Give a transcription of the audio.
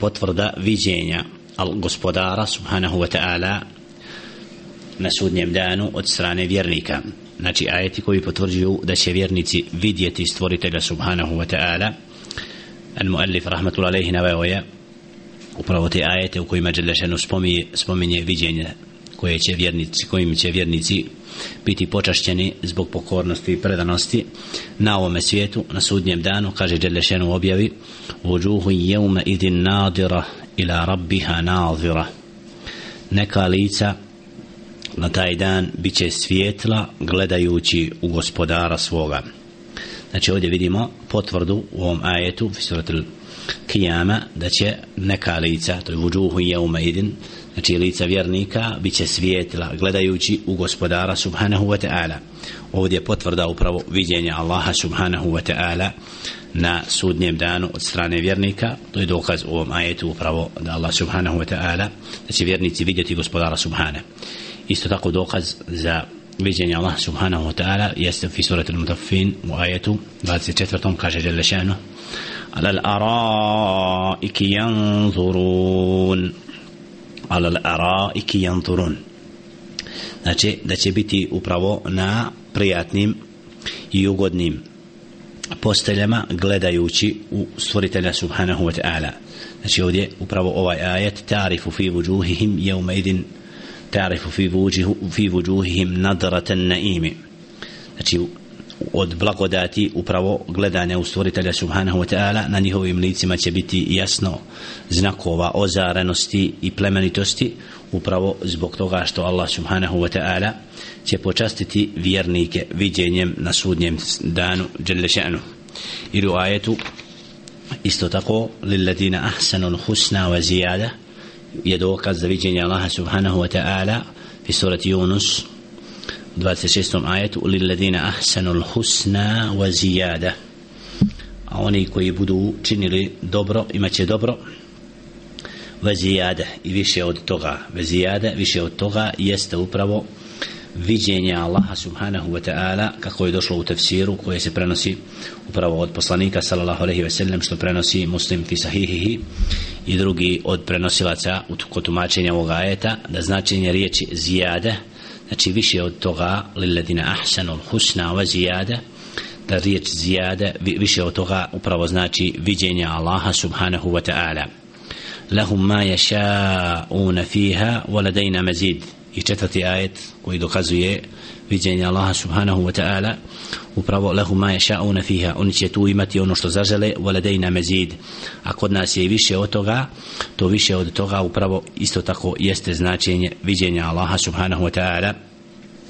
potvrda viđenja al gospodara subhanahu wa ta'ala na sudnjem danu od strane vjernika. Znači ajeti koji potvrđuju da će vjernici vidjeti stvoritelja subhanahu wa ta'ala. Al muallif rahmatullahi alejhi naveo upravo te ajete u kojima Đelešenu spominje, spominje viđenje koje će vjernici, kojim će vjernici biti počašćeni zbog pokornosti i predanosti na ovome svijetu, na sudnjem danu, kaže Đelešenu objavi Vujuhu jevme idin nadira ila rabbiha nadira. Neka lica na taj dan bit će svijetla gledajući u gospodara svoga znači ovdje vidimo potvrdu u ovom ajetu fisuratul kijama da će neka lica to je vujuhu jevme idin znači lica vjernika bit će svijetla gledajući u gospodara subhanahu wa ta'ala. Ovdje je potvrda upravo viđenja Allaha subhanahu wa ta'ala na sudnjem danu od strane vjernika. To je dokaz u ovom ajetu upravo da Allah subhanahu wa ta'ala da će vjernici vidjeti gospodara subhana isto tako dokaz za Allah subhanahu wa ta'ala jeste fi suratul mutaffin u ajetu 24. kaže Jelle šanu على الأرائك ينظرون على الأرائك ينظرون znači da će biti upravo na prijatnim i ugodnim posteljama gledajući u stvoritelja subhanahu wa ta'ala znači ovdje upravo ovaj ajet tarifu fi vujuhihim jevma idin tarifu fi, vujuhu, fi vujuhihim nadratan naimi znači od blagodati upravo gledanja u stvoritelja subhanahu wa ta'ala na njihovim licima će biti jasno znakova ozarenosti i plemenitosti upravo zbog toga što Allah subhanahu wa ta'ala će počastiti vjernike viđenjem na sudnjem danu jelle še'nu. Ili u ajetu isto tako lilladina ahsanu husna wa ziyada je dokaz za viđenje Allaha subhanahu wa ta'ala fi surati Yunus 26. ajetu lilladina ahsanul husna wa zijada a oni koji budu činili dobro imaće dobro. Wa zijada i više od toga. Wa zijada više od toga jeste upravo viđenje Allaha subhanahu wa ta'ala kako je došlo u tefsiru koje se prenosi upravo od poslanika sallallahu alaihi ve sellem što prenosi muslim fi sahihihi i drugi od prenosilaca kod tumačenja ovog ajeta da značenje riječi zijade znači više od toga lilladina ahsanul husna wa zijade da riječ zijade više od toga upravo znači viđenje Allaha subhanahu wa ta'ala. Lahum ma yasha'una fiha wa ladayna mazid i četvrti ajet koji dokazuje viđenje Allaha subhanahu wa ta'ala upravo lahum ma yasha'una fiha oni će tu imati ono što zažele waladejna mezid mazid. A kod nas je više od toga to više od toga upravo isto tako jeste značenje viđenja Allaha subhanahu wa ta'ala.